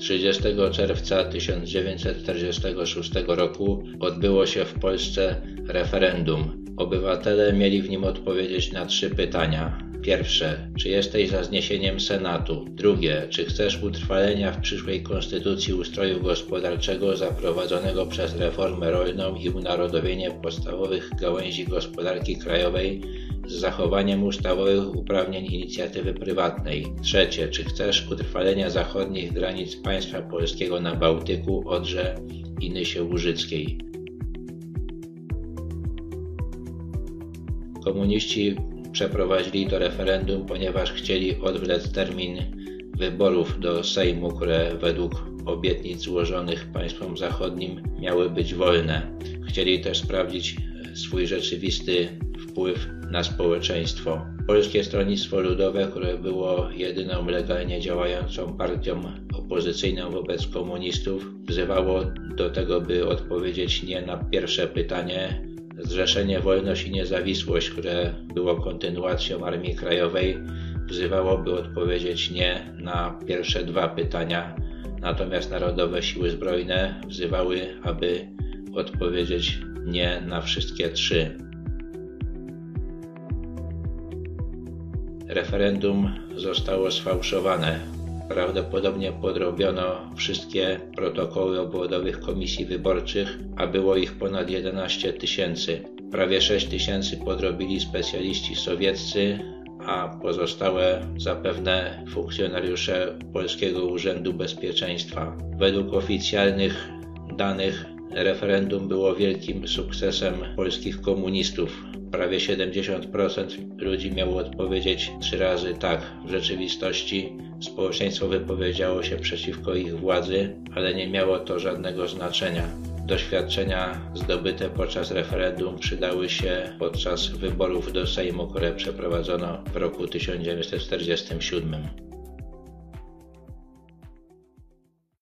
30 czerwca 1946 roku odbyło się w Polsce referendum. Obywatele mieli w nim odpowiedzieć na trzy pytania. Pierwsze, czy jesteś za zniesieniem Senatu? Drugie, czy chcesz utrwalenia w przyszłej konstytucji ustroju gospodarczego zaprowadzonego przez reformę rolną i unarodowienie podstawowych gałęzi gospodarki krajowej z zachowaniem ustawowych uprawnień inicjatywy prywatnej? Trzecie, czy chcesz utrwalenia zachodnich granic państwa polskiego na Bałtyku, Odrze i Nysie Łużyckiej? Komuniści przeprowadzili to referendum, ponieważ chcieli odwlec termin wyborów do Sejmu, które według obietnic złożonych państwom zachodnim miały być wolne. Chcieli też sprawdzić swój rzeczywisty wpływ na społeczeństwo. Polskie Stronnictwo Ludowe, które było jedyną legalnie działającą partią opozycyjną wobec komunistów, wzywało do tego, by odpowiedzieć nie na pierwsze pytanie, Zrzeszenie Wolność i Niezawisłość, które było kontynuacją Armii Krajowej, wzywałoby odpowiedzieć nie na pierwsze dwa pytania, natomiast Narodowe Siły Zbrojne wzywały, aby odpowiedzieć nie na wszystkie trzy. Referendum zostało sfałszowane. Prawdopodobnie podrobiono wszystkie protokoły obwodowych komisji wyborczych, a było ich ponad 11 tysięcy. Prawie 6 tysięcy podrobili specjaliści sowieccy, a pozostałe zapewne funkcjonariusze Polskiego Urzędu Bezpieczeństwa. Według oficjalnych danych referendum było wielkim sukcesem polskich komunistów. Prawie 70% ludzi miało odpowiedzieć trzy razy tak. W rzeczywistości społeczeństwo wypowiedziało się przeciwko ich władzy, ale nie miało to żadnego znaczenia. Doświadczenia zdobyte podczas referendum przydały się podczas wyborów do Sejmu, które przeprowadzono w roku 1947.